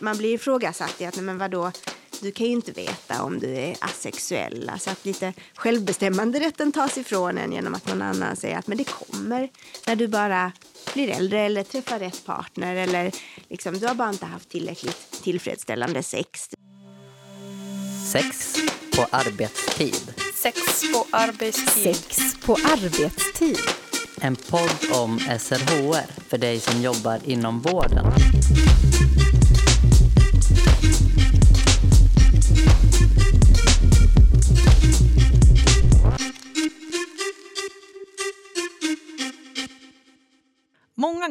man blir ifrågasatt i att, men vadå, du kan ju inte veta om du är asexuell. Alltså att lite självbestämmanderätten tas ifrån en genom att någon annan säger att men det kommer när du bara blir äldre eller träffar rätt partner eller liksom, du har bara inte haft tillräckligt tillfredsställande sex. Sex på arbetstid. Sex på arbetstid. Sex på arbetstid. En podd om SRHR för dig som jobbar inom vården.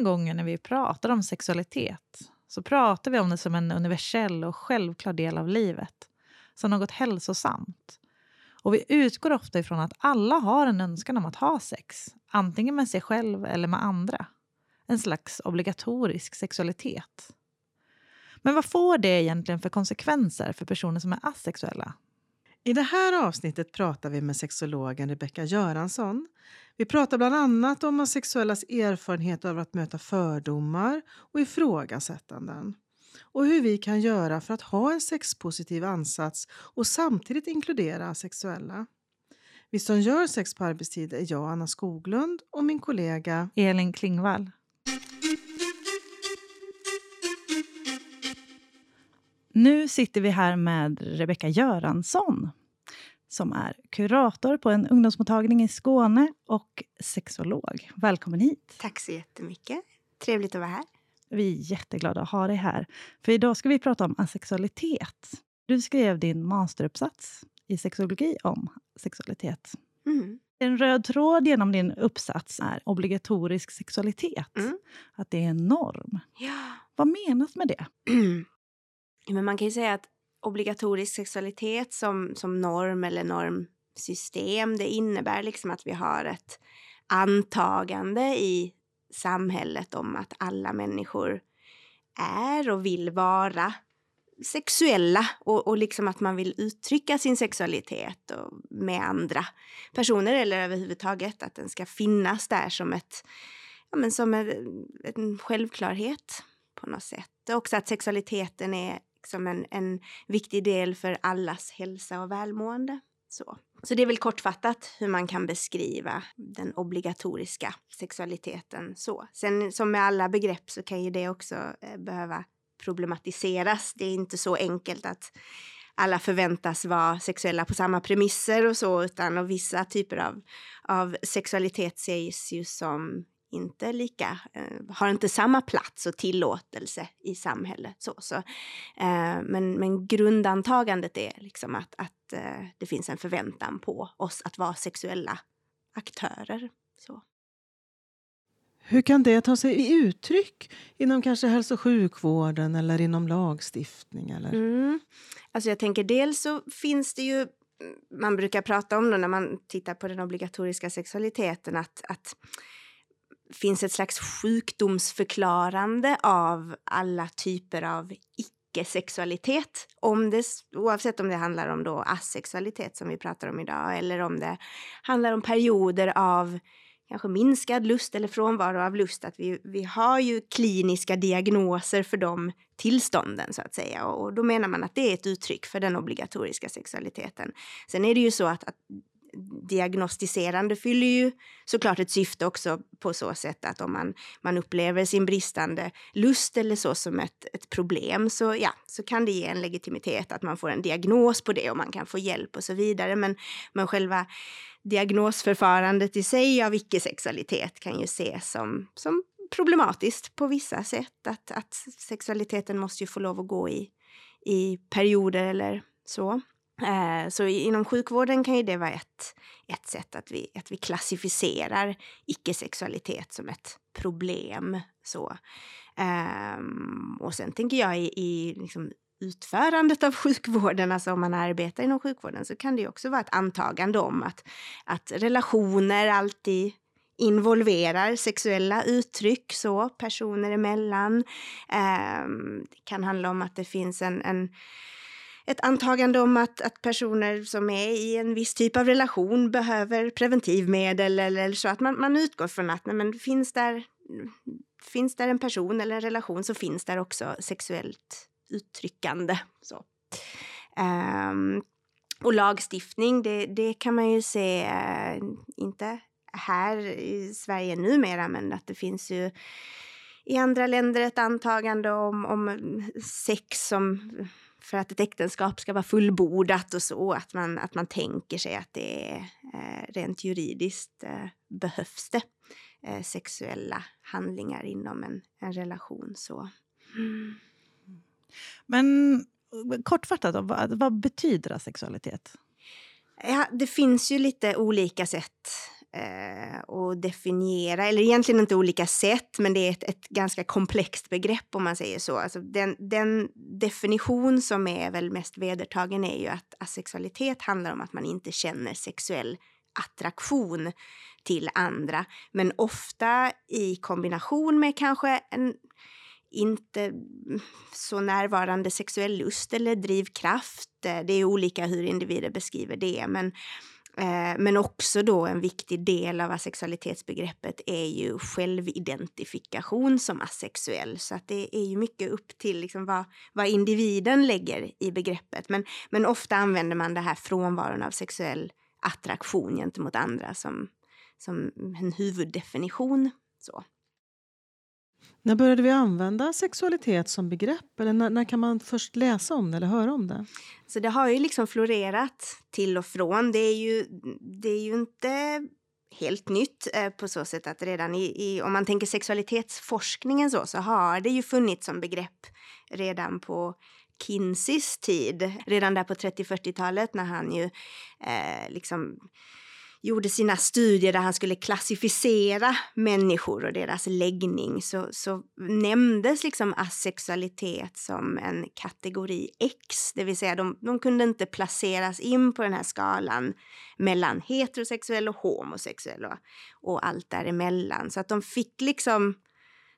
Gånger när vi pratar om sexualitet så pratar vi om det som en universell och självklar del av livet. Som något hälsosamt. Och vi utgår ofta ifrån att alla har en önskan om att ha sex. Antingen med sig själv eller med andra. En slags obligatorisk sexualitet. Men vad får det egentligen för konsekvenser för personer som är asexuella? I det här avsnittet pratar vi med sexologen Rebecka Göransson. Vi pratar bland annat om asexuellas erfarenhet av att möta fördomar och ifrågasättanden och hur vi kan göra för att ha en sexpositiv ansats och samtidigt inkludera asexuella. Vi som gör Sex på arbetstid är jag, Anna Skoglund, och min kollega Elin Klingvall. Nu sitter vi här med Rebecka Göransson som är kurator på en ungdomsmottagning i Skåne och sexolog. Välkommen hit. Tack så jättemycket. Trevligt att vara här. Vi är jätteglada att ha dig här. För idag ska vi prata om asexualitet. Du skrev din masteruppsats i sexologi om sexualitet. Mm. En röd tråd genom din uppsats är obligatorisk sexualitet. Mm. Att det är en norm. Ja. Vad menas med det? Men man kan ju säga att obligatorisk sexualitet som, som norm eller normsystem, det innebär liksom att vi har ett antagande i samhället om att alla människor är och vill vara sexuella och, och liksom att man vill uttrycka sin sexualitet och, med andra personer eller överhuvudtaget att den ska finnas där som ett ja, men som en, en självklarhet på något sätt. Och också att sexualiteten är liksom en, en viktig del för allas hälsa och välmående. Så. Så det är väl kortfattat hur man kan beskriva den obligatoriska sexualiteten så. Sen som med alla begrepp så kan ju det också eh, behöva problematiseras. Det är inte så enkelt att alla förväntas vara sexuella på samma premisser och så, utan och vissa typer av, av sexualitet ses ju som inte lika, eh, har inte samma plats och tillåtelse i samhället. Så, så. Eh, men, men grundantagandet är liksom att, att eh, det finns en förväntan på oss att vara sexuella aktörer. Så. Hur kan det ta sig i uttryck inom kanske hälso och sjukvården eller inom lagstiftning? Eller? Mm. Alltså jag tänker dels så finns det ju man brukar prata om då när man tittar på den obligatoriska sexualiteten att, att finns ett slags sjukdomsförklarande av alla typer av icke-sexualitet. Om det, oavsett om det handlar om då asexualitet som vi pratar om idag eller om det handlar om perioder av kanske minskad lust eller frånvaro av lust. Att vi, vi har ju kliniska diagnoser för de tillstånden så att säga. Och då menar man att det är ett uttryck för den obligatoriska sexualiteten. Sen är det ju så att, att diagnostiserande fyller ju såklart ett syfte också på så sätt att om man, man upplever sin bristande lust eller så som ett, ett problem så, ja, så kan det ge en legitimitet att man får en diagnos på det och man kan få hjälp och så vidare. Men, men själva diagnosförfarandet i sig av icke-sexualitet kan ju ses som, som problematiskt på vissa sätt. Att, att sexualiteten måste ju få lov att gå i, i perioder eller så. Eh, så inom sjukvården kan ju det vara ett, ett sätt att vi, att vi klassificerar icke-sexualitet som ett problem. Så. Um, och sen tänker jag i, i liksom utförandet av sjukvården, alltså om man arbetar inom sjukvården, så kan det också vara ett antagande om att, att relationer alltid involverar sexuella uttryck så personer emellan. Um, det kan handla om att det finns en, en ett antagande om att, att personer som är i en viss typ av relation behöver preventivmedel eller så att man, man utgår från att nej, men finns, där, finns där en person eller en relation så finns där också sexuellt uttryckande. Så. Um, och lagstiftning, det, det kan man ju se, uh, inte här i Sverige numera, men att det finns ju i andra länder ett antagande om, om sex som för att ett äktenskap ska vara fullbordat och så, att man, att man tänker sig att det är eh, rent juridiskt eh, behövs det eh, sexuella handlingar inom en, en relation. Så. Mm. Men kortfattat, då, vad, vad betyder asexualitet? Ja, det finns ju lite olika sätt eh, och definiera, eller egentligen inte olika sätt, men det är ett, ett ganska komplext begrepp om man säger så. Alltså den, den, definition som är väl mest vedertagen är ju att asexualitet handlar om att man inte känner sexuell attraktion till andra, men ofta i kombination med kanske en inte så närvarande sexuell lust eller drivkraft. Eh, det är olika hur individer beskriver det, men Eh, men också då en viktig del av asexualitetsbegreppet är ju självidentifikation som asexuell. Så att det är ju mycket upp till liksom vad, vad individen lägger i begreppet. Men, men ofta använder man det här frånvaron av sexuell attraktion gentemot andra som, som en huvuddefinition. Så. När började vi använda sexualitet som begrepp? Eller när, när, kan man först läsa om det eller höra om det? Så det har ju liksom florerat till och från. Det är ju, det är ju inte helt nytt eh, på så sätt att redan i, i, om man tänker sexualitetsforskningen så, så har det ju funnits som begrepp redan på Kinseys tid. Redan där på 30-40-talet när han ju eh, liksom gjorde sina studier där han skulle klassificera människor och deras läggning så, så nämndes liksom asexualitet som en kategori X, det vill säga de, de kunde inte placeras in på den här skalan mellan heterosexuell och homosexuell och, och allt däremellan. Så att de fick liksom,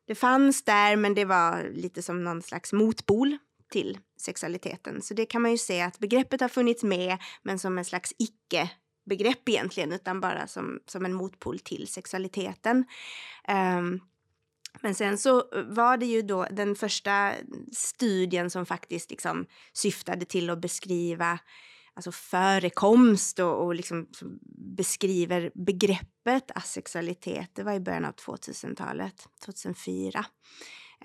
det fanns där men det var lite som någon slags motpol till sexualiteten. Så det kan man ju se att begreppet har funnits med men som en slags icke begrepp egentligen, utan bara som, som en motpol till sexualiteten. Um, men sen så var det ju då den första studien som faktiskt liksom syftade till att beskriva alltså förekomst och, och liksom beskriver begreppet asexualitet. Det var i början av 2000-talet, 2004.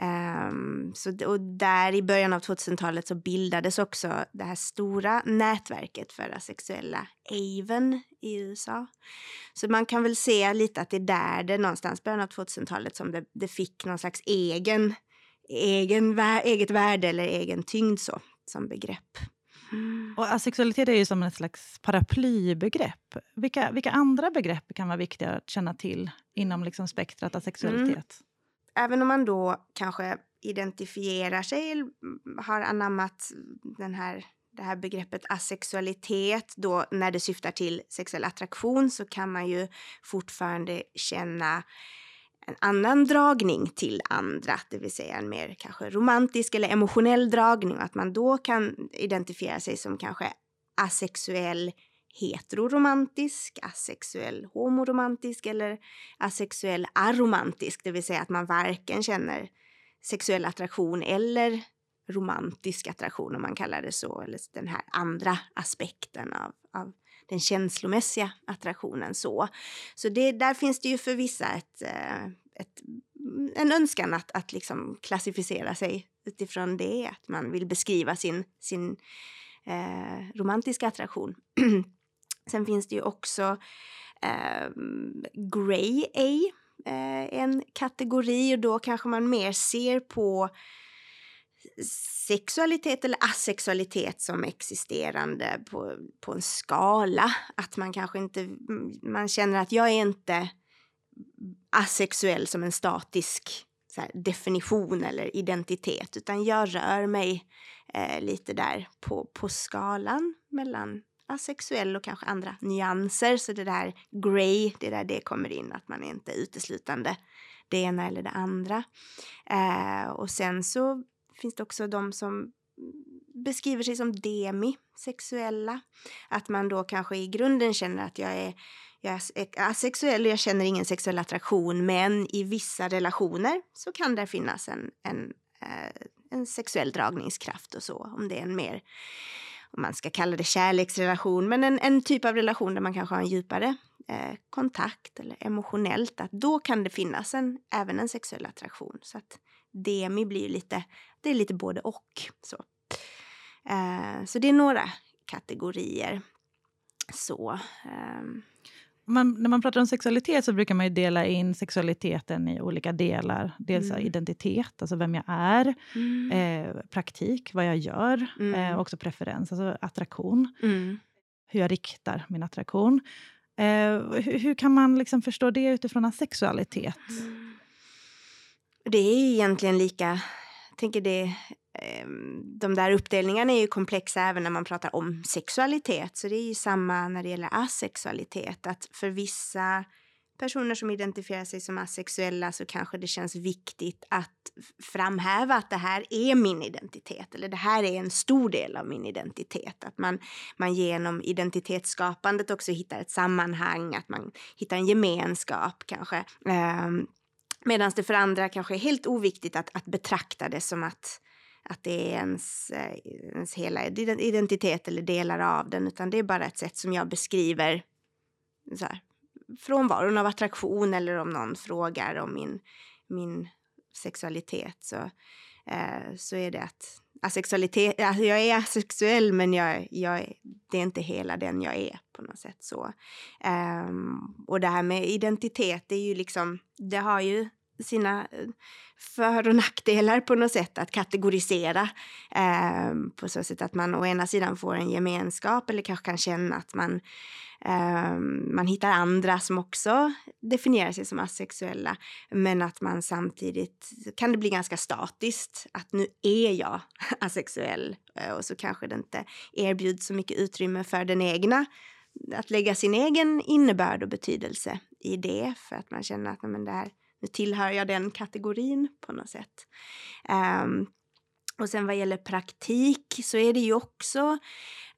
Um, så, och där i början av 2000-talet så bildades också det här stora nätverket för asexuella, AVEN i USA. Så man kan väl se lite att det är där det någonstans, början av 2000-talet, som det, det, fick någon slags egen, egen, eget värde eller egen tyngd så, som begrepp. Och asexualitet är ju som ett slags paraplybegrepp. Vilka, vilka andra begrepp kan vara viktiga att känna till inom liksom spektrat av sexualitet? Mm även om man då kanske identifierar sig, har anammat den här, det här begreppet asexualitet då när det syftar till sexuell attraktion så kan man ju fortfarande känna en annan dragning till andra, det vill säga en mer kanske romantisk eller emotionell dragning. Att man då kan identifiera sig som kanske asexuell heteroromantisk, asexuell homoromantisk eller asexuell aromantisk, det vill säga att man varken känner sexuell attraktion eller romantisk attraktion om man kallar det så, eller den här andra aspekten av, av den känslomässiga attraktionen. Så, så det, där finns det ju för vissa ett, eh, ett, mm, en önskan att, att liksom klassificera sig utifrån det, att man vill beskriva sin, sin eh, romantiska attraktion. Sen finns det ju också eh, Grey A, eh, en kategori och då kanske man mer ser på sexualitet eller asexualitet som existerande på, på en skala. Att man kanske inte, man känner att jag är inte asexuell som en statisk här, definition eller identitet utan jag rör mig eh, lite där på, på skalan mellan asexuell och kanske andra nyanser. Så det där grey, det är där det kommer in, att man är inte uteslutande det ena eller det andra. Eh, och sen så finns det också de som beskriver sig som demisexuella. Att man då kanske i grunden känner att jag är, jag är asexuell och jag känner ingen sexuell attraktion men i vissa relationer så kan det finnas en, en, eh, en sexuell dragningskraft och så. Om det är en mer, om man ska kalla det kärleksrelation, men en, en typ av relation där man kanske har en djupare eh, kontakt eller emotionellt, att då kan det finnas en, även en sexuell attraktion. Så att demi blir lite, det är lite både och. Så, eh, så det är några kategorier. Så. eh, man, när man pratar om sexualitet så brukar man ju dela in sexualiteten i olika delar. Dels Mm. identitet, alltså vem jag är. mm, Eh, praktik, vad jag gör. Mm. Eh, också preferens, alltså attraktion. mm. Hur jag riktar min attraktion. Eh, hur, hur kan man liksom förstå det utifrån en sexualitet? Det är egentligen lika, jag tänker det, Ehm, de där uppdelningarna är ju komplexa även när man pratar om sexualitet. Så det är ju samma när det gäller asexualitet. Att för vissa personer som identifierar sig som asexuella så kanske det känns viktigt att framhäva att det här är min identitet. Eller det här är en stor del av min identitet. Att man, man genom identitetsskapandet också hittar ett sammanhang, att man hittar en gemenskap kanske. Ehm, Medan det för andra kanske är helt oviktigt att, att betrakta det som att, att det är ens, eh, ens hela identitet eller delar av den, utan det är bara ett sätt som jag beskriver så här, frånvaron av attraktion eller om någon frågar om min, min sexualitet så, eh, så är det att asexualitet, alltså jag är asexuell men jag, jag, är- det är inte hela den jag är på något sätt så. Ehm, och det här med identitet, det är ju liksom, det har ju sina eh, för och nackdelar på något sätt att kategorisera. eh, på så sätt att man å ena sidan får en gemenskap eller kanske kan känna att man, eh, man hittar andra som också definierar sig som asexuella. Men att man samtidigt kan det bli ganska statiskt att nu är jag asexuell eh, och så kanske det inte erbjuds så mycket utrymme för den egna att lägga sin egen innebörd och betydelse i det för att man känner att men det här, nu tillhör jag den kategorin på något sätt. Um, och sen vad gäller praktik så är det ju också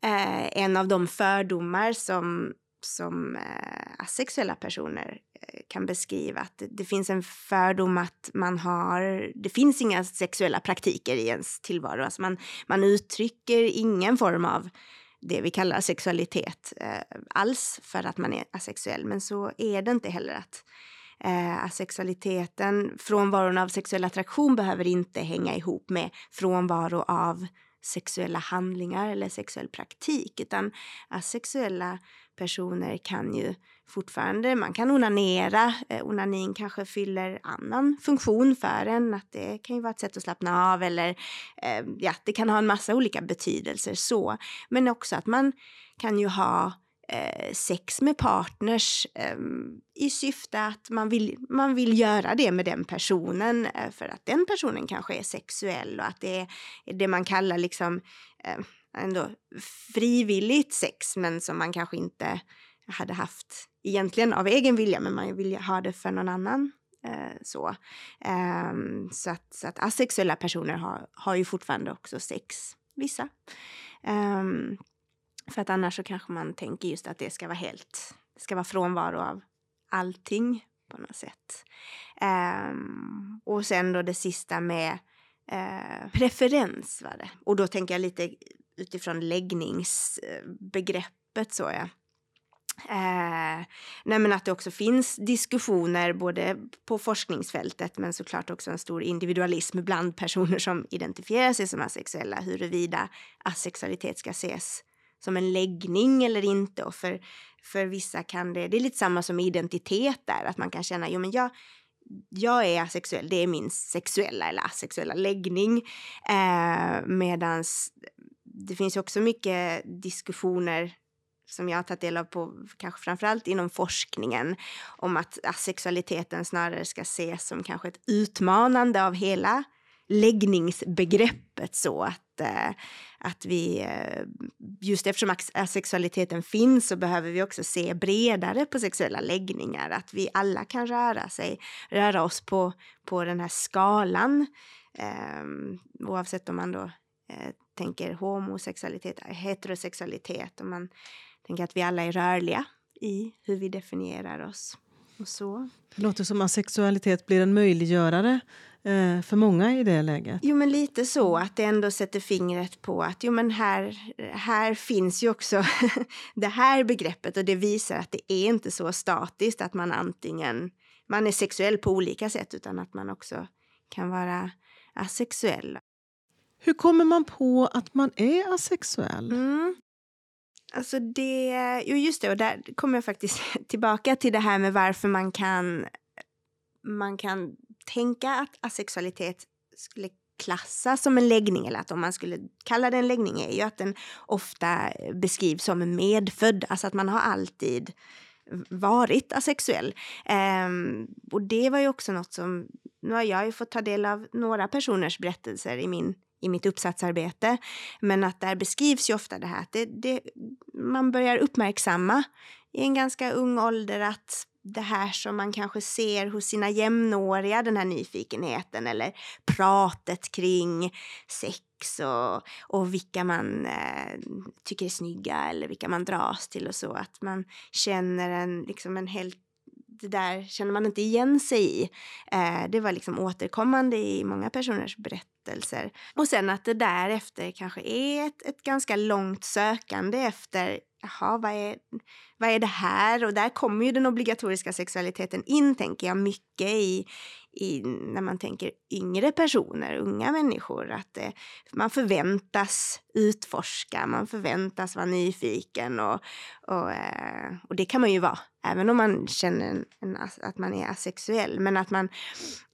eh, en av de fördomar som, som eh, asexuella personer eh, kan beskriva. Att det, det finns en fördom att man har, det finns inga sexuella praktiker i ens tillvaro. Alltså man, man uttrycker ingen form av det vi kallar sexualitet eh, alls för att man är asexuell. Men så är det inte heller att eh, asexualiteten, frånvaron av sexuell attraktion behöver inte hänga ihop med frånvaro av sexuella handlingar eller sexuell praktik utan asexuella personer kan ju fortfarande, man kan onanera, eh, onanin kanske fyller annan funktion för en, att det kan ju vara ett sätt att slappna av eller eh, ja, det kan ha en massa olika betydelser så. Men också att man kan ju ha eh, sex med partners eh, i syfte att man vill, man vill göra det med den personen eh, för att den personen kanske är sexuell och att det är det man kallar liksom eh, ändå frivilligt sex men som man kanske inte hade haft egentligen av egen vilja men man vill ha det för någon annan. Eh, så ehm, så, att, så att asexuella personer har, har ju fortfarande också sex, vissa. Ehm, för att annars så kanske man tänker just att det ska vara helt, det ska vara frånvaro av allting på något sätt. Um, och sen då det sista med uh, preferens var det. Och då tänker jag lite utifrån läggningsbegreppet så ja. Eh, nej men att det också finns diskussioner både på forskningsfältet men såklart också en stor individualism bland personer som identifierar sig som asexuella huruvida asexualitet ska ses som en läggning eller inte. Och för, för vissa kan det, det är lite samma som identitet där, att man kan känna, jo men jag, jag är asexuell, det är min sexuella eller asexuella läggning. Eh, medans det finns också mycket diskussioner som jag har tagit del av på kanske framförallt inom forskningen om att asexualiteten snarare ska ses som kanske ett utmanande av hela läggningsbegreppet så att, Eh, att vi eh, just eftersom asexualiteten finns så behöver vi också se bredare på sexuella läggningar att vi alla kan röra sig röra oss på, på den här skalan ehm, oavsett om man då eh, tänker homosexualitet, heterosexualitet om man tänker att vi alla är rörliga i hur vi definierar oss. och så. Det låter som att sexualitet blir en möjliggörare för många i det läget. Jo, men lite så att det ändå sätter fingret på att jo, men här, här finns ju också det här begreppet och det visar att det är inte så statiskt att man antingen man är sexuell på olika sätt utan att man också kan vara asexuell. Hur kommer man på att man är asexuell? Mm. Alltså det, jo just det, och där kommer jag faktiskt tillbaka till det här med varför man kan, man kan tänka att asexualitet skulle klassas som en läggning eller att om man skulle kalla det en läggning är ju att den ofta beskrivs som medfödd, alltså att man har alltid varit asexuell. Um, och det var ju också något som, nu har jag ju fått ta del av några personers berättelser i min i mitt uppsatsarbete. Men att där beskrivs ju ofta det här att det, det, man börjar uppmärksamma i en ganska ung ålder att det här som man kanske ser hos sina jämnåriga, den här nyfikenheten eller pratet kring sex och, och vilka man eh, tycker är snygga eller vilka man dras till och så. Att man känner en, liksom en helt det där känner man inte igen sig i. Eh, det var liksom återkommande i många personers berättelser. Och sen att det därefter kanske är ett, ett ganska långt sökande efter jaha, vad är, vad är det här? Och där kommer ju den obligatoriska sexualiteten in, tänker jag, mycket i, i när man tänker yngre personer, unga människor. Att eh, man förväntas utforska, man förväntas vara nyfiken och, och, eh, och det kan man ju vara, även om man känner en, en, att man är asexuell. Men att man,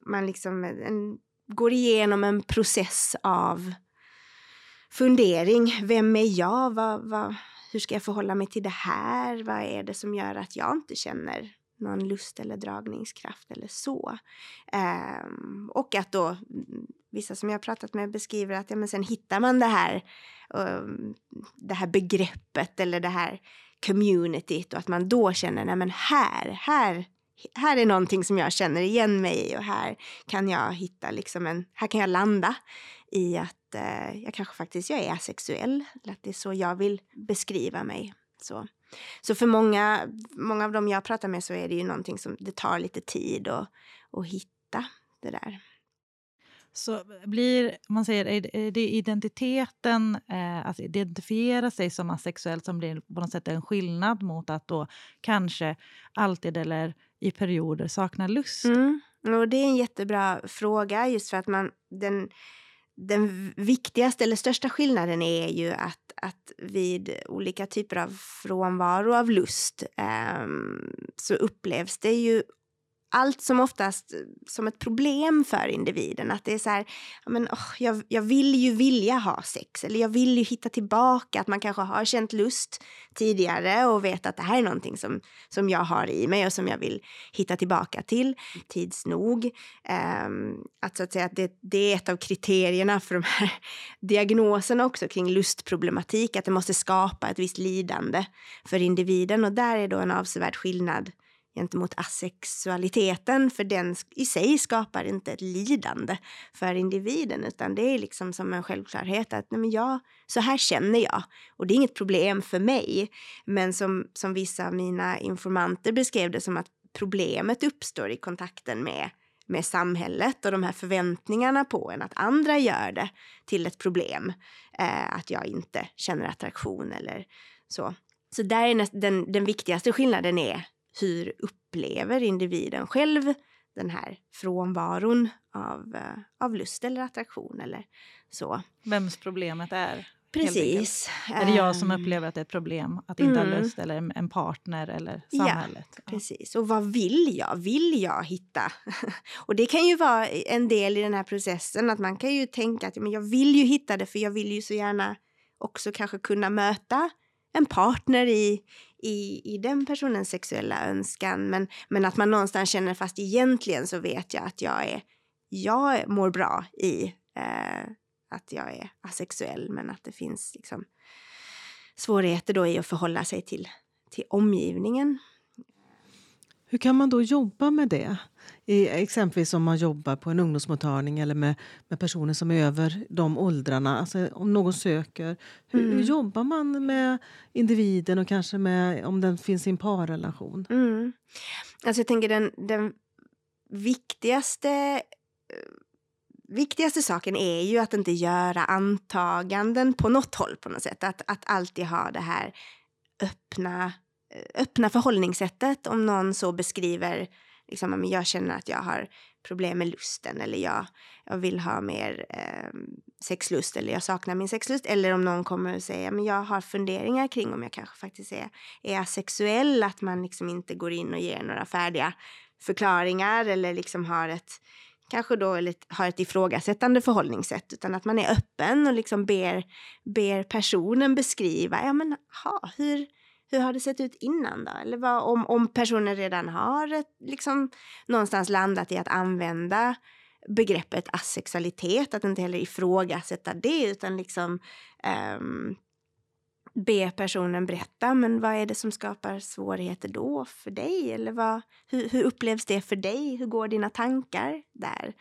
man liksom eh, en, går igenom en process av fundering. Vem är jag? Vad, vad, hur ska jag förhålla mig till det här? Vad är det som gör att jag inte känner någon lust eller dragningskraft eller så. Um, och att då vissa som jag pratat med beskriver att ja, men sen hittar man det här, um, det här begreppet eller det här communityt och att man då känner nej men här, här, här är någonting som jag känner igen mig i och här kan jag hitta liksom en, här kan jag landa i att eh, jag kanske faktiskt jag är asexuell, eller att det är så jag vill beskriva mig. Så. Så för många, många av dem jag pratar med så är det ju någonting som det tar lite tid att, att hitta det där. Så blir, man säger, är det identiteten, eh, att identifiera sig som asexuell som blir på något sätt en skillnad mot att då kanske alltid eller i perioder sakna lust? Mm. Och det är en jättebra fråga just för att man, den, den viktigaste eller största skillnaden är ju att, att vid olika typer av frånvaro av lust eh, så upplevs det ju allt som oftast eh, som ett problem för individen. Att det är så här, men, oh, jag, jag vill ju vilja ha sex eller jag vill ju hitta tillbaka. Att man kanske har känt lust tidigare och vet att det här är någonting som, som jag har i mig och som jag vill hitta tillbaka till tids nog. Um, att så att säga att det, det är ett av kriterierna för de här diagnoserna också kring lustproblematik. Att det måste skapa ett visst lidande för individen och där är då en avsevärd skillnad gentemot asexualiteten för den i sig skapar inte ett lidande för individen utan det är liksom som en självklarhet att nej men jag, så här känner jag och det är inget problem för mig. Men som, som vissa av mina informanter beskrev det som att problemet uppstår i kontakten med med samhället och de här förväntningarna på en att andra gör det till ett problem. Eh, att jag inte känner attraktion eller så. Så där är näst, den, den viktigaste skillnaden är hur upplever individen själv den här frånvaron av, eh, av lust eller attraktion eller så. Vems problemet är. Precis. Är det jag som ehm, upplever att det är ett problem att inte mm. ha lust eller en partner eller samhället? Ja, ja, precis. Och vad vill jag? Vill jag hitta? och det kan ju vara en del i den här processen att man kan ju tänka att men jag vill ju hitta det för jag vill ju så gärna också kanske kunna möta en partner i, i, i den personens sexuella önskan. Men, men att man någonstans känner fast egentligen så vet jag att jag är jag mår bra i eh, att jag är asexuell men att det finns liksom svårigheter då i att förhålla sig till, till omgivningen. Hur kan man då jobba med det? I, exempelvis om man jobbar på en ungdomsmottagning eller med, med personer som är över de åldrarna. Alltså om någon söker. Hur, Mm. hur jobbar man med individen och kanske med om den finns i en parrelation? Mm. Alltså jag tänker den, den viktigaste eh, viktigaste saken är ju att inte göra antaganden på något håll på något sätt. Att, att alltid ha det här öppna, öppna förhållningssättet. Om någon så beskriver, liksom, jag känner att jag har problem med lusten eller jag, jag vill ha mer eh, sexlust eller jag saknar min sexlust. Eller om någon kommer och säger men jag har funderingar kring om jag kanske faktiskt är, är asexuell. Att man liksom inte går in och ger några färdiga förklaringar eller liksom har ett kanske då har ett ifrågasättande förhållningssätt utan att man är öppen och liksom ber, ber personen beskriva, ja men ha, hur, hur har det sett ut innan då? Eller vad, om, om personen redan har ett, liksom, någonstans landat i att använda begreppet asexualitet, att inte heller ifrågasätta det utan liksom um, be personen berätta, men vad är det som skapar svårigheter då för dig? Eller vad, hur, hur upplevs det för dig? Hur går dina tankar där?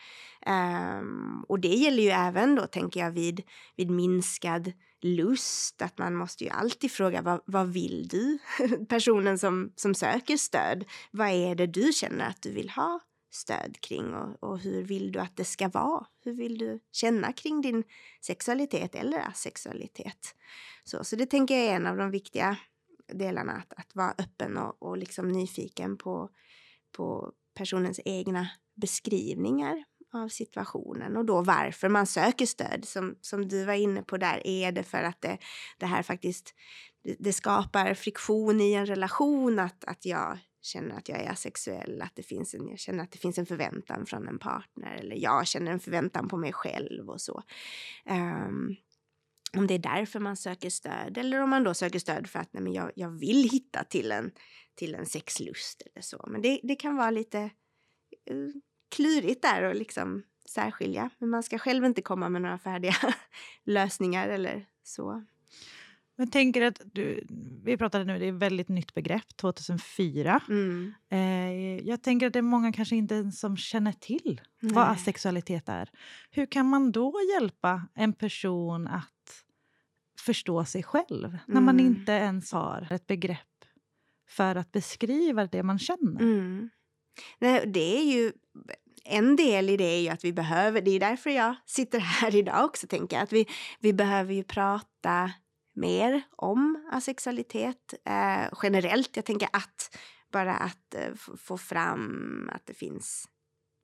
Um, och det gäller ju även då, tänker jag, vid, vid minskad lust. Att man måste ju alltid fråga vad, vad vill du? Personen som, som söker stöd, vad är det du känner att du vill ha stöd kring och, och hur vill du att det ska vara? Hur vill du känna kring din sexualitet eller asexualitet? Så, så det tänker jag är en av de viktiga delarna, att, att vara öppen och, och liksom nyfiken på, på personens egna beskrivningar av situationen och då varför man söker stöd. Som, som du var inne på där, är det för att det, det här faktiskt det, skapar friktion i en relation att, att jag känner att jag är asexuell, att det finns en, jag känner att det finns en förväntan från en partner eller jag känner en förväntan på mig själv och så. Um, om det är därför man söker stöd eller om man då söker stöd för att nej, men jag, jag vill hitta till en, till en sexlust eller så. Men det, det kan vara lite uh, klurigt där och liksom särskilja. Men man ska själv inte komma med några färdiga lösningar eller så. Men tänker att du, vi pratade nu, det är ett väldigt nytt begrepp, 2004. Mm. Eh, jag tänker att det är många kanske inte ens som känner till vad Nej. asexualitet är. Hur kan man då hjälpa en person att förstå sig själv när man Mm. inte ens har ett begrepp för att beskriva det man känner? Mm. Nej, det är ju en del i det är ju att vi behöver, det är därför jag sitter här idag också tänker jag, att vi, vi behöver ju prata mer om asexualitet eh, generellt. Jag tänker att bara att eh, få fram att det finns,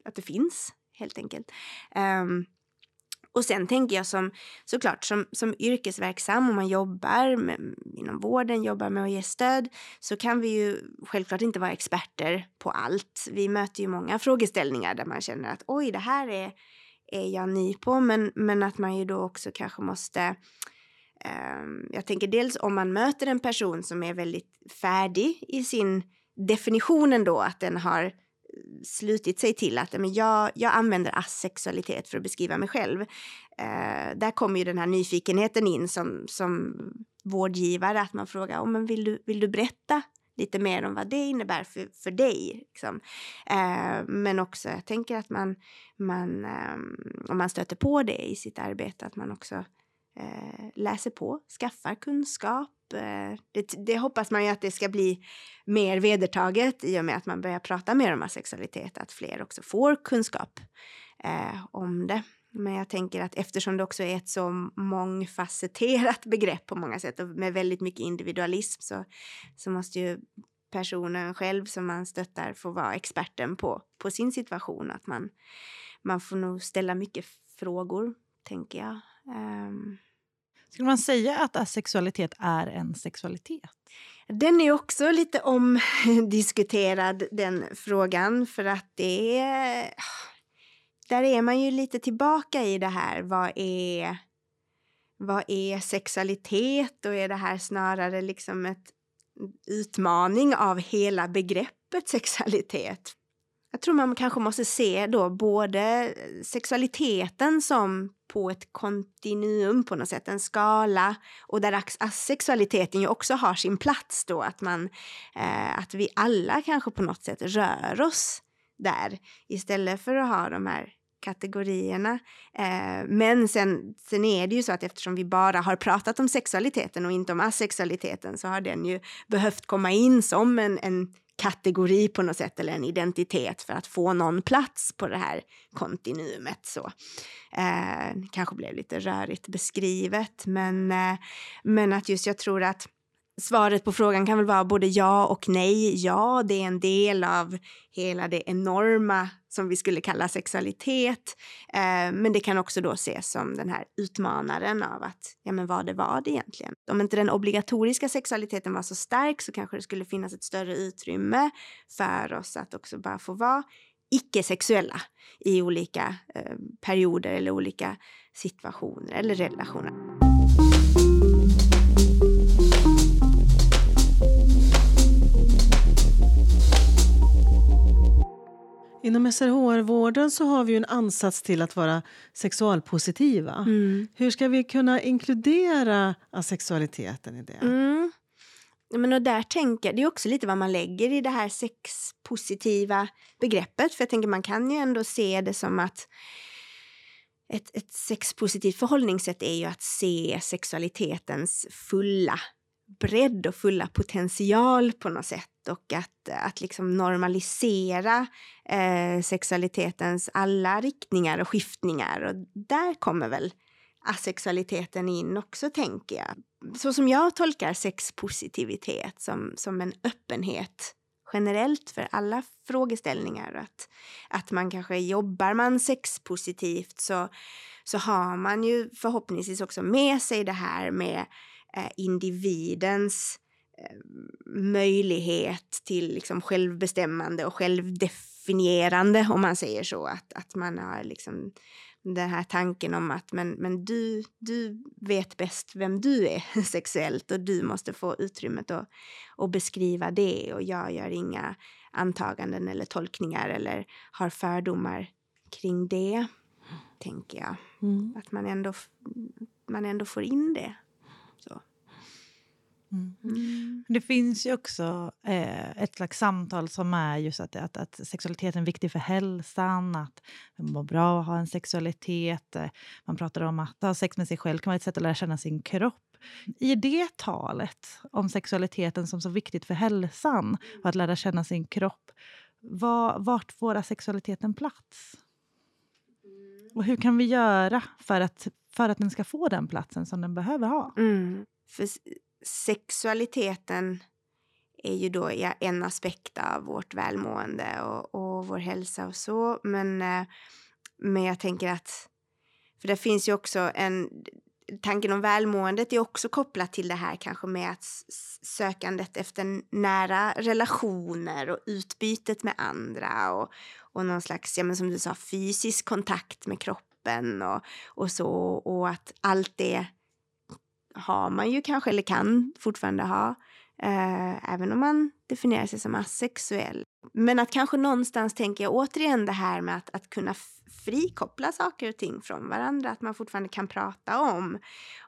att det finns helt enkelt. Ehm, och sen tänker jag som såklart som, som yrkesverksam om man jobbar med, inom vården, jobbar med att ge stöd så kan vi ju självklart inte vara experter på allt. Vi möter ju många frågeställningar där man känner att oj, det här är, är jag ny på, men, men att man ju då också kanske måste ehm, jag tänker dels om man möter en person som är väldigt färdig i sin definition ändå, att den har slutit sig till att men jag, jag använder asexualitet för att beskriva mig själv. Eh, där kommer ju den här nyfikenheten in som, som vårdgivare, att man frågar oh, men vill, du, vill du berätta lite mer om vad det innebär för, för dig. Liksom. Eh, men också, jag tänker att man, man eh, om man stöter på det i sitt arbete, att man också eh, läser på, skaffar kunskap. Eh, det, det hoppas man ju att det ska bli mer vedertaget i och med att man börjar prata mer om asexualitet, att fler också får kunskap eh, om det. Men jag tänker att eftersom det också är ett så mångfacetterat begrepp på många sätt och med väldigt mycket individualism så, så måste ju personen själv som man stöttar få vara experten på, på sin situation. Att man, man får nog ställa mycket frågor, tänker jag. Ehm, skulle man säga att asexualitet är en sexualitet? Den är också lite omdiskuterad den frågan för att det är... Där är man ju lite tillbaka i det här. Vad är, vad är sexualitet och är det här snarare liksom ett utmaning av hela begreppet sexualitet? Jag tror man kanske måste se då både sexualiteten som på ett kontinuum på något sätt, en skala och där asexualiteten ju också har sin plats då, att man, eh, att vi alla kanske på något sätt rör oss där istället för att ha de här kategorierna. Eh, men sen, sen är det ju så att eftersom vi bara har pratat om sexualiteten och inte om asexualiteten så har den ju behövt komma in som en, en kategori på något sätt eller en identitet för att få någon plats på det här kontinuumet. Så. Eh, kanske blev lite rörigt beskrivet men, eh, men att just jag tror att Svaret på frågan kan väl vara både ja och nej. Ja, det är en del av hela det enorma som vi skulle kalla sexualitet. Eh, men det kan också då ses som den här utmanaren av att, ja men vad det var det egentligen? Om inte den obligatoriska sexualiteten var så stark så kanske det skulle finnas ett större utrymme för oss att också bara få vara icke-sexuella i olika eh, perioder eller olika situationer eller relationer. Inom SRHR-vården så har vi en ansats till att vara sexualpositiva. Mm. Hur ska vi kunna inkludera asexualiteten i det? Mm. Men och där tänker, det är också lite vad man lägger i det här sexpositiva begreppet. För jag tänker man kan ju ändå se det som att ett, ett sexpositivt förhållningssätt är ju att se sexualitetens fulla bredd och fulla potential på något sätt och att, att liksom normalisera eh, sexualitetens alla riktningar och skiftningar. Och där kommer väl asexualiteten in också, tänker jag. Så som jag tolkar sexpositivitet som, som en öppenhet generellt för alla frågeställningar. Att, att man kanske jobbar man sexpositivt så, så har man ju förhoppningsvis också med sig det här med eh, individens eh, möjlighet till liksom självbestämmande och självdefinierande om man säger så. Att, att man har liksom den här tanken om att men, men du, du vet bäst vem du är sexuellt och du måste få utrymmet att, att beskriva det och jag gör inga antaganden eller tolkningar eller har fördomar kring det, tänker jag. Mm. Att man ändå, man ändå får in det. Mm. Mm. Det finns ju också eh, ett slags samtal som är just att, att, att sexualiteten är viktig för hälsan, att man mår bra att ha en sexualitet. Eh, man pratar om att ha sex med sig själv kan vara ett sätt att lära känna sin kropp. I det talet om sexualiteten som så viktigt för hälsan och att lära känna sin kropp, var, vart får asexualiteten plats? Och hur kan vi göra för att, för att den ska få den platsen som den behöver ha? Mm. För sexualiteten är ju då en aspekt av vårt välmående och, och vår hälsa och så. Men, eh, men jag tänker att, för det finns ju också en, tanken om välmåendet är också kopplat till det här kanske med att sökandet efter nära relationer och utbytet med andra och, och någon slags, ja men som du sa, fysisk kontakt med kroppen och, och så och att allt det har man ju kanske, eller kan fortfarande ha, eh, även om man definierar sig som asexuell. Men att kanske någonstans tänker jag återigen det här med att, att kunna frikoppla saker och ting från varandra. Att man fortfarande kan prata om,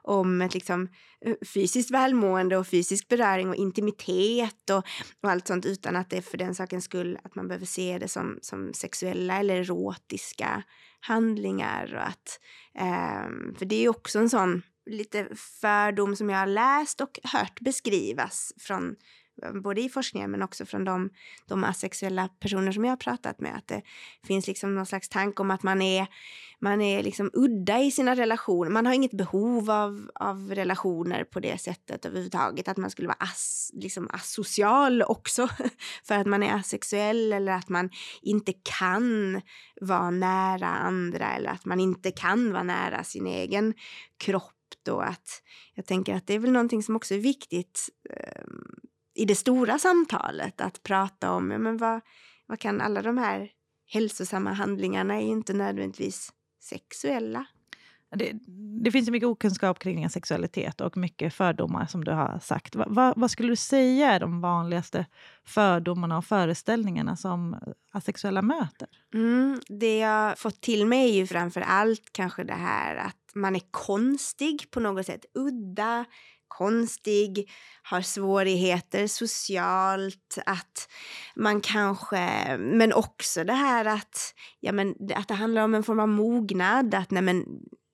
om ett liksom, eh, fysiskt välmående och fysisk beröring och intimitet och, och allt sånt utan att det är för den sakens skull att man behöver se det som, som sexuella eller erotiska handlingar. Och att, eh, för det är ju också en sån lite fördom som jag har läst och hört beskrivas från både i forskningen men också från de, de asexuella personer som jag har pratat med. Att det finns liksom någon slags tanke om att man är, man är liksom udda i sina relationer. Man har inget behov av, av relationer på det sättet överhuvudtaget. Att man skulle vara as, liksom asocial också för att man är asexuell eller att man inte kan vara nära andra eller att man inte kan vara nära sin egen kropp och att jag tänker att det är väl någonting som också är viktigt eh, i det stora samtalet att prata om ja, men vad, vad kan alla de här hälsosamma handlingarna är ju inte nödvändigtvis sexuella. Det, det finns ju mycket okunskap kring sexualitet och mycket fördomar som du har sagt. Va, va, vad skulle du säga är de vanligaste fördomarna och föreställningarna som asexuella möter? Mm, det jag fått till mig är ju framför allt kanske det här att man är konstig på något sätt. Udda, konstig, har svårigheter socialt, att man kanske... Men också det här att, ja, men, att det handlar om en form av mognad. Att nej, men,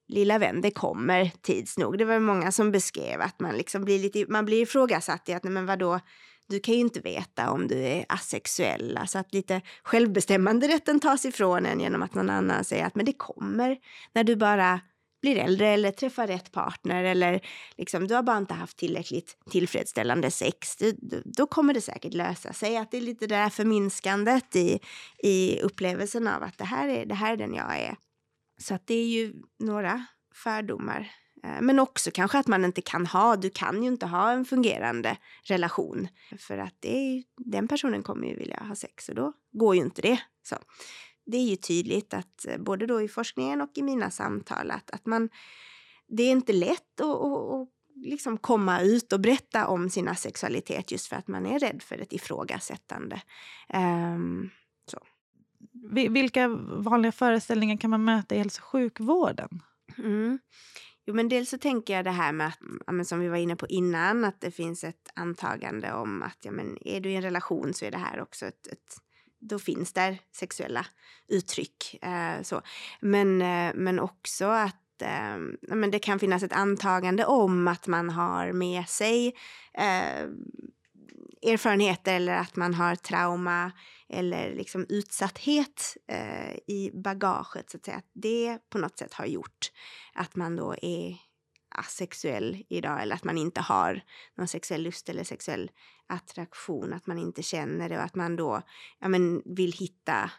lilla vän, det kommer tids nog. Det var många som beskrev att man liksom blir lite, man blir ifrågasatt i att, nej men vadå, du kan ju inte veta om du är asexuell. Alltså att lite självbestämmande rätten tas ifrån en genom att någon annan säger att men det kommer när du bara blir äldre eller träffar rätt partner eller liksom, du har bara inte haft tillräckligt tillfredsställande sex. Du, du, då kommer det säkert lösa sig. Att det är lite det där förminskandet i, i upplevelsen av att det här, är, det här är den jag är. Så att det är ju några fördomar. Eh, men också kanske att man inte kan ha, du kan ju inte ha en fungerande relation. För att det är, den personen kommer ju vilja ha sex och då går ju inte det. Så det är ju tydligt att eh, både då i forskningen och i mina samtal att, att man, det är inte lätt att, att, att liksom komma ut och berätta om sin sexualitet just för att man är rädd för ett ifrågasättande. Um, så. Vilka vanliga föreställningar kan man möta i hälso och sjukvården? Mm. Jo, men dels så tänker jag det här med att, ja, som vi var inne på innan, att det finns ett antagande om att ja, men är du i en relation så är det här också ett, ett då finns där sexuella uttryck. Eh, så. Men, eh, men också att eh, men det kan finnas ett antagande om att man har med sig eh, erfarenheter eller att man har trauma eller liksom utsatthet eh, i bagaget. Så att säga. Att det på något sätt har gjort att man då är asexuell idag eller att man inte har någon sexuell lust eller sexuell attraktion, att man inte känner det och att man då ja, men, vill hitta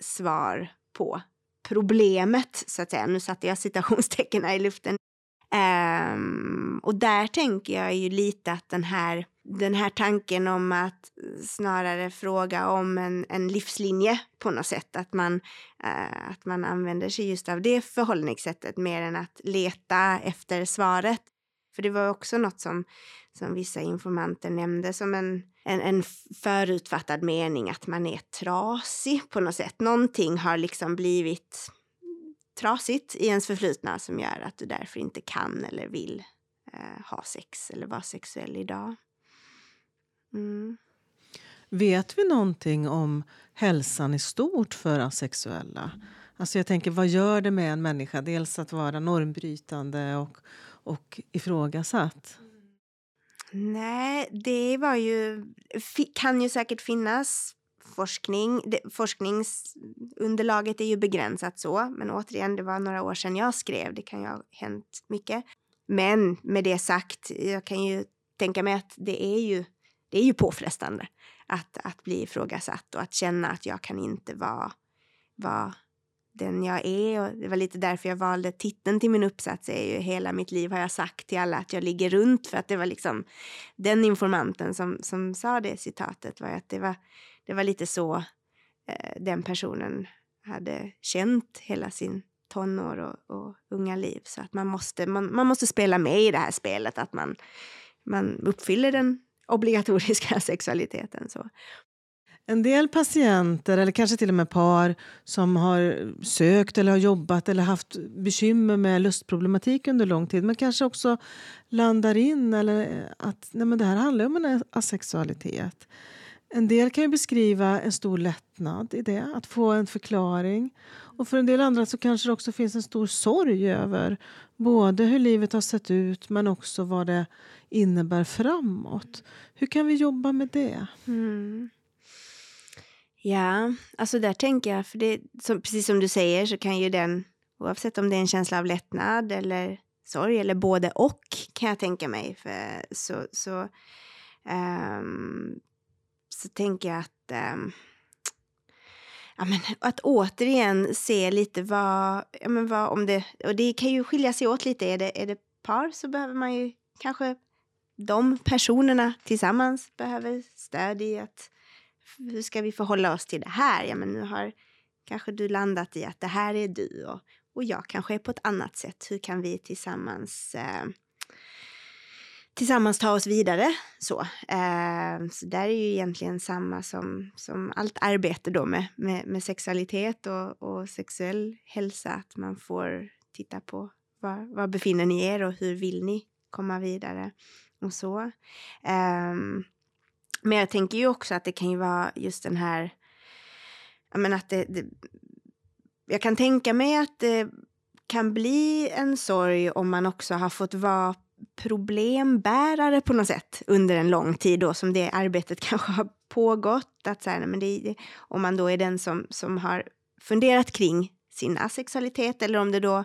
svar på problemet, så att säga. Nu satte jag citationstecken i luften. Um, och där tänker jag ju lite att den här, den här tanken om att snarare fråga om en, en livslinje på något sätt, att man, uh, att man använder sig just av det förhållningssättet mer än att leta efter svaret. För det var också något som, som vissa informanter nämnde som en, en, en förutfattad mening att man är trasig på något sätt. Någonting har liksom blivit trasigt i ens förflutna som gör att du därför inte kan eller vill eh, ha sex eller vara sexuell idag. Mm. Vet vi någonting om hälsan i stort för asexuella? Alltså jag tänker, vad gör det med en människa? Dels att vara normbrytande och, och ifrågasatt. Nej, det var ju, kan ju säkert finnas forskning. Det, forskningsunderlaget är ju begränsat så, men återigen, det var några år sedan jag skrev. Det kan ju ha hänt mycket. Men med det sagt, jag kan ju tänka mig att det är ju, det är ju påfrestande att, att bli ifrågasatt och att känna att jag kan inte vara, vara den jag är. Och det var lite därför jag valde titeln till min uppsats. är ju Hela mitt liv har jag sagt till alla att jag ligger runt. För att det var liksom den informanten som, som sa det citatet. var att det var, det var lite så eh, den personen hade känt hela sin tonår och, och, unga liv. Så att man måste, man, man måste spela med i det här spelet. Att man, man uppfyller den obligatoriska sexualiteten. Så. En del patienter, eller kanske till och med par som har sökt eller har jobbat eller haft bekymmer med lustproblematik under lång tid men kanske också landar in eller eh, att nej men det här handlar om en asexualitet. En del kan ju beskriva en stor lättnad i det, att få en förklaring. Och för en del andra så kanske det också finns en stor sorg över både hur livet har sett ut men också vad det innebär framåt. Hur kan vi jobba med det? Mm. Ja, alltså där tänker jag, för det, som, precis som du säger så kan ju den, oavsett om det är en känsla av lättnad eller sorg eller både och kan jag tänka mig. För, så, så, um, så tänker jag att um, ja, men, att återigen se lite vad, ja, men vad om det, och det kan ju skilja sig åt lite. Är det, är det par så behöver man ju kanske de personerna tillsammans behöver stöd i att hur ska vi förhålla oss till det här? Ja, men nu har kanske du landat i att det här är du och, och jag kanske är på ett annat sätt. Hur kan vi tillsammans eh, tillsammans ta oss vidare. Så, eh, så där är ju egentligen samma som, som allt arbete då med, med, med sexualitet och, och, sexuell hälsa. Att man får titta på var, var befinner ni er och hur vill ni komma vidare och så. Eh, men jag tänker ju också att det kan ju vara just den här, jag menar att det, det jag kan tänka mig att det kan bli en sorg om man också har fått vara problembärare på något sätt under en lång tid då som det arbetet kanske har pågått. Att så här, men det, om man då är den som, som har funderat kring sin asexualitet eller om det då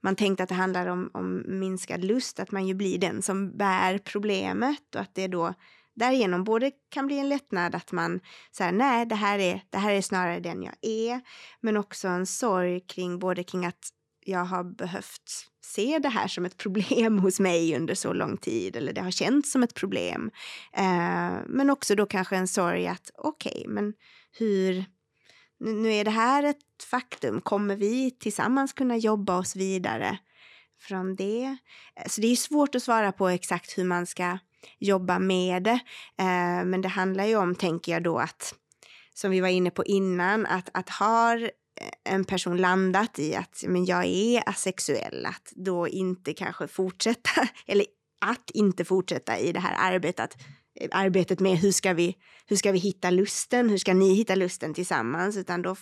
man tänkt att det handlar om, om minskad lust, att man ju blir den som bär problemet och att det då därigenom både kan bli en lättnad att man säger nej, det här, är, det här är snarare den jag är, men också en sorg kring både kring att jag har behövt se det här som ett problem hos mig under så lång tid eller det har känts som ett problem. Eh, men också då kanske en sorg att okej, okay, men hur... Nu är det här ett faktum. Kommer vi tillsammans kunna jobba oss vidare från det? Eh, så det är svårt att svara på exakt hur man ska jobba med det. Eh, men det handlar ju om, tänker jag då, att som vi var inne på innan, att, att har eh, en person landat i att men jag är asexuell, att då inte kanske fortsätta, eller att inte fortsätta i det här arbetet, eh, arbetet med hur ska, vi, hur ska vi hitta lusten, hur ska ni hitta lusten tillsammans, utan då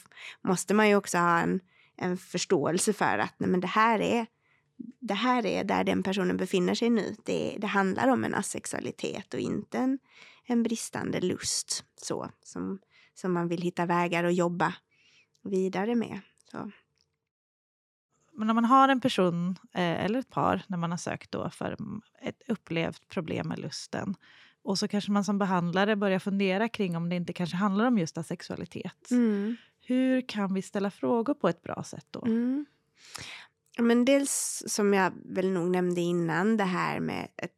måste man ju också ha en, en förståelse för att nej, men det, här är, det här är där den personen befinner sig nu. Det, det handlar om en asexualitet och inte en, en bristande lust så, som, som man vill hitta vägar att jobba vidare med. Så. Men när man har en person eh, eller ett par när man har sökt då för ett upplevt problem med lusten och så kanske man som behandlare börjar fundera kring om det inte kanske handlar om just sexualitet. Mm. Hur kan vi ställa frågor på ett bra sätt då? Mm. Men dels som jag väl nog nämnde innan, det här med ett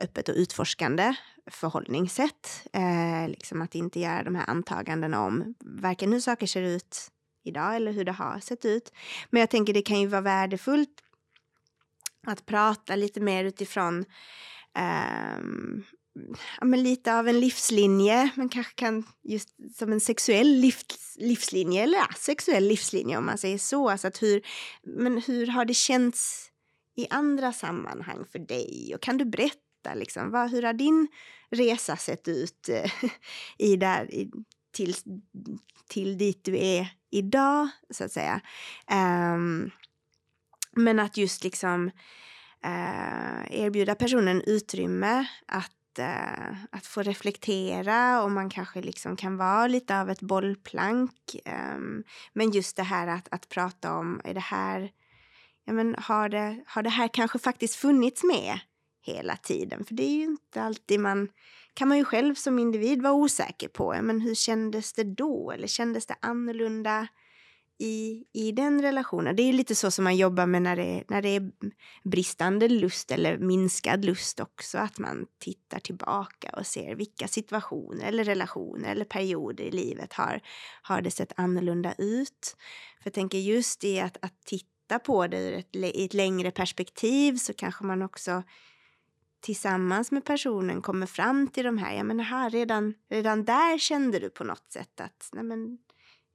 öppet och utforskande förhållningssätt. Eh, liksom att inte göra de här antagandena om varken hur saker ser ut idag eller hur det har sett ut. Men jag tänker det kan ju vara värdefullt att prata lite mer utifrån eh, ja, men lite av en livslinje, Man kanske kan just som en sexuell livs, livslinje eller asexuell livslinje om man säger så. Alltså att hur, men hur har det känts i andra sammanhang för dig? Och kan du berätta liksom, vad, hur har din resa sett ut eh, i där, i, till, till dit du är idag, så att säga. Um, men att just liksom uh, erbjuda personen utrymme att eh, att få reflektera och man kanske liksom kan vara lite av ett bollplank. Um, men just det här att, att prata om, är det här, ja men har det, har det här kanske faktiskt funnits med hela tiden? För det är ju inte alltid man kan man ju själv som individ vara osäker på. Men hur kändes det då? Eller kändes det annorlunda i, i den relationen? Det är lite så som man jobbar med när det, när det är bristande lust eller minskad lust också. Att man tittar tillbaka och ser vilka situationer eller relationer eller perioder i livet har, har det sett annorlunda ut. För jag tänker just i att, att titta på det ur ett, i ett längre perspektiv så kanske man också tillsammans med personen kommer fram till de här, ja men här, redan, redan där kände du på något sätt att nej men,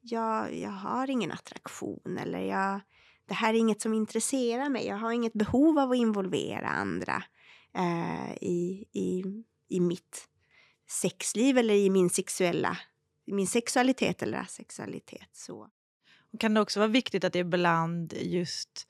jag, jag har ingen attraktion eller jag, det här är inget som intresserar mig, jag har inget behov av att involvera andra eh, i, i, i mitt sexliv eller i min sexuella min sexualitet eller asexualitet. Så. Kan det också vara viktigt att ibland just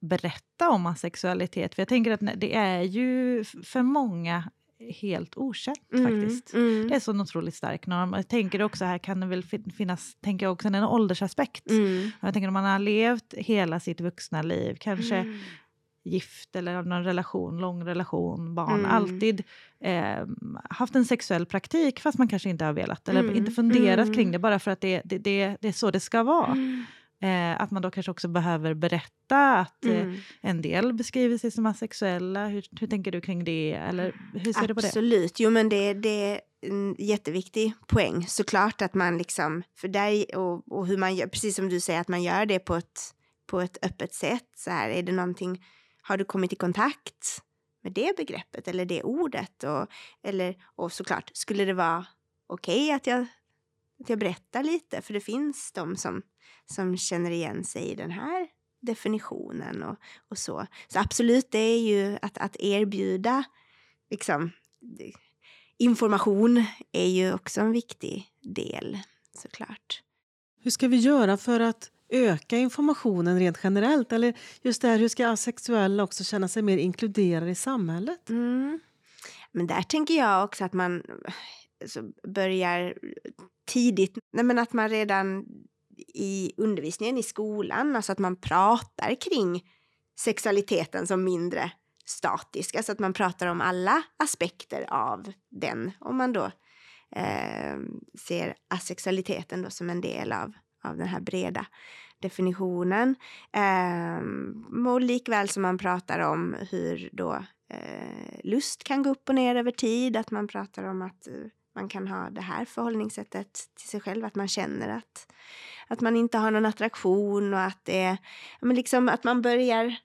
berätta om asexualitet. För jag tänker att det är ju för många helt okänt mm, faktiskt. Mm. Det är så en otroligt stark norm. Jag tänker också här kan det väl finnas tänker jag också en åldersaspekt. Mm. Jag tänker om man har levt hela sitt vuxna liv, kanske mm. gift eller någon relation, lång relation, barn, mm. alltid eh, haft en sexuell praktik fast man kanske inte har velat eller mm. inte funderat kring det bara för att det, det, det, det är så det ska vara. Eh, att man då kanske också behöver berätta att eh, mm. eh, en del beskriver sig som asexuella. Hur, hur tänker du kring det? Eller hur ser Absolut. du på det? Absolut, jo men det, det är en jätteviktig poäng. Såklart att man liksom, för där och, och hur man gör, precis som du säger att man gör det på ett på ett öppet sätt. Så här, är det någonting, har du kommit i kontakt med det begreppet eller det ordet? Och, eller, och såklart, skulle det vara okej okay att, jag, att jag berättar lite? För det finns de som, som känner igen sig i den här definitionen och, och så. Så absolut, det är ju att, att erbjuda liksom, information är ju också en viktig del såklart. Hur ska vi göra för att öka informationen rent generellt? Eller just där, hur ska asexuella också känna sig mer inkluderade i samhället? Mm. Men där tänker jag också att man börjar tidigt. Nej, men att man redan i undervisningen i skolan, alltså att man pratar kring sexualiteten som mindre statisk, alltså att man pratar om alla aspekter av den. Om man då eh, ser asexualiteten då som en del av, av den här breda definitionen. Eh, och likväl som man pratar om hur då eh, lust kan gå upp och ner över tid, att man pratar om att eh, man kan ha det här förhållningssättet till sig själv, att man känner att, att man inte har någon attraktion och att det men liksom att man börjar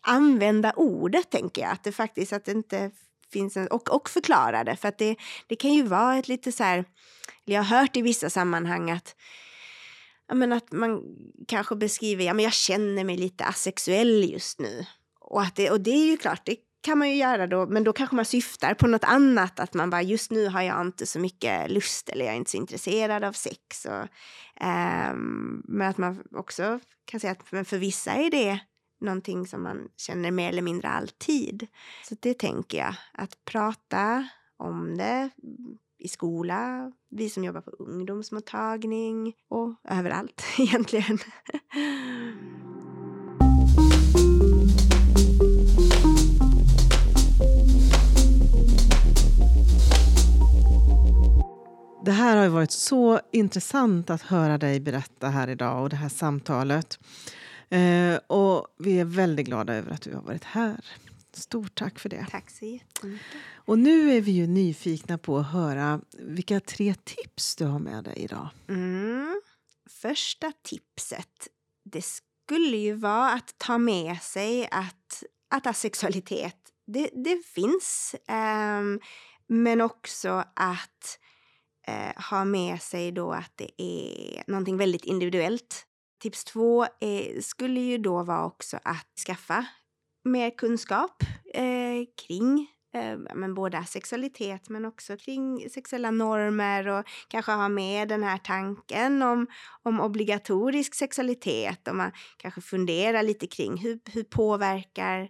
använda ordet, tänker jag. Att det faktiskt att det inte finns en, och, och förklara det. För att det, det kan ju vara ett lite så här, jag har hört i vissa sammanhang att ja, men att man kanske beskriver, ja men jag känner mig lite asexuell just nu. Och, att det, och det är ju klart, det kan man ju göra då, men då kanske man syftar på något annat, att man bara just nu har jag inte så mycket lust eller jag är inte så intresserad av sex. Och, um, men att man också kan säga att men för vissa är det någonting som man känner mer eller mindre alltid. Så det tänker jag, att prata om det i skola, vi som jobbar på ungdomsmottagning och överallt egentligen. Det här har varit så intressant att höra dig berätta här idag och det här samtalet. Eh, och vi är väldigt glada över att du har varit här. Stort tack för det. Tack så jättemycket. Och nu är vi ju nyfikna på att höra vilka tre tips du har med dig idag. Mm. Första tipset, det skulle ju vara att ta med sig att, att asexualitet, det, det finns. Um, men också att eh, ha med sig då att det är någonting väldigt individuellt. Tips två är, skulle ju då vara också att skaffa mer kunskap eh, kring eh, men både sexualitet men också kring sexuella normer och kanske ha med den här tanken om, om obligatorisk sexualitet. Och man kanske funderar lite kring hur, hur påverkar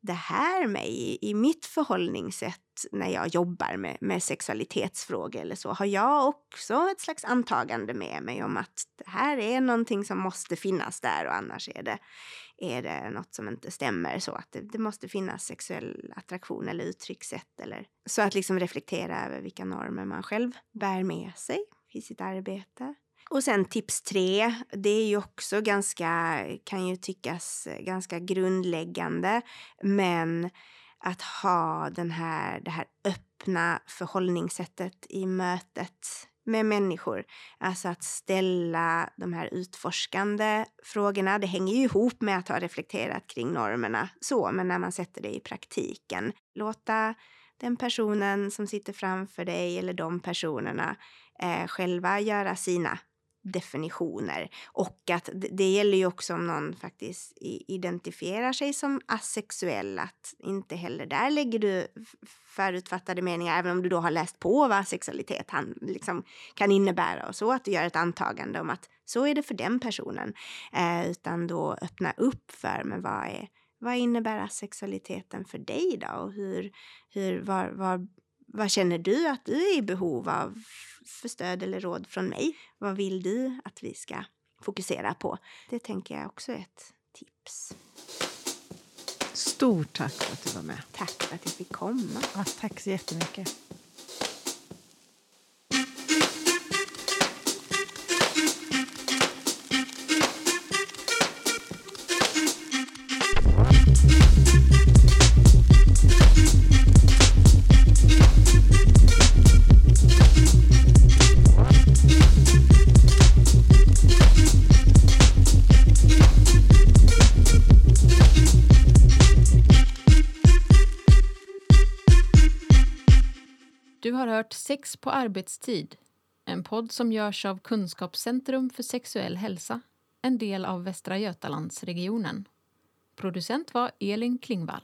det här mig i, i mitt förhållningssätt? När jag jobbar med, med sexualitetsfrågor eller så, har jag också ett slags antagande med mig om att det här är någonting som måste finnas där och annars är det, är det något som inte stämmer. Så att det, det måste finnas sexuell attraktion eller uttryckssätt. Eller, så att liksom reflektera över vilka normer man själv bär med sig i sitt arbete. Och sen tips tre, det är ju också ganska, kan ju tyckas ganska grundläggande, men att ha den här, det här öppna förhållningssättet i mötet med människor. Alltså att ställa de här utforskande frågorna. Det hänger ju ihop med att ha reflekterat kring normerna så, men när man sätter det i praktiken. Låta den personen som sitter framför dig eller de personerna eh, själva göra sina definitioner. Och att det gäller ju också om någon faktiskt identifierar sig som asexuell, att inte heller där lägger du förutfattade meningar, även om du då har läst på vad sexualitet han, liksom, kan innebära och så, att du gör ett antagande om att så är det för den personen. Eh, utan då öppna upp för, men vad är vad innebär asexualiteten för dig då? Och hur, hur, var, var, vad känner du att du är i behov av för stöd eller råd från mig? Vad vill du att vi ska fokusera på? Det tänker jag också är ett tips. Stort tack för att du var med. Tack för att jag fick komma. Ja, tack så jättemycket. Sex på arbetstid, en podd som görs av Kunskapscentrum för sexuell hälsa, en del av Västra Götalandsregionen. Producent var Elin Klingvall.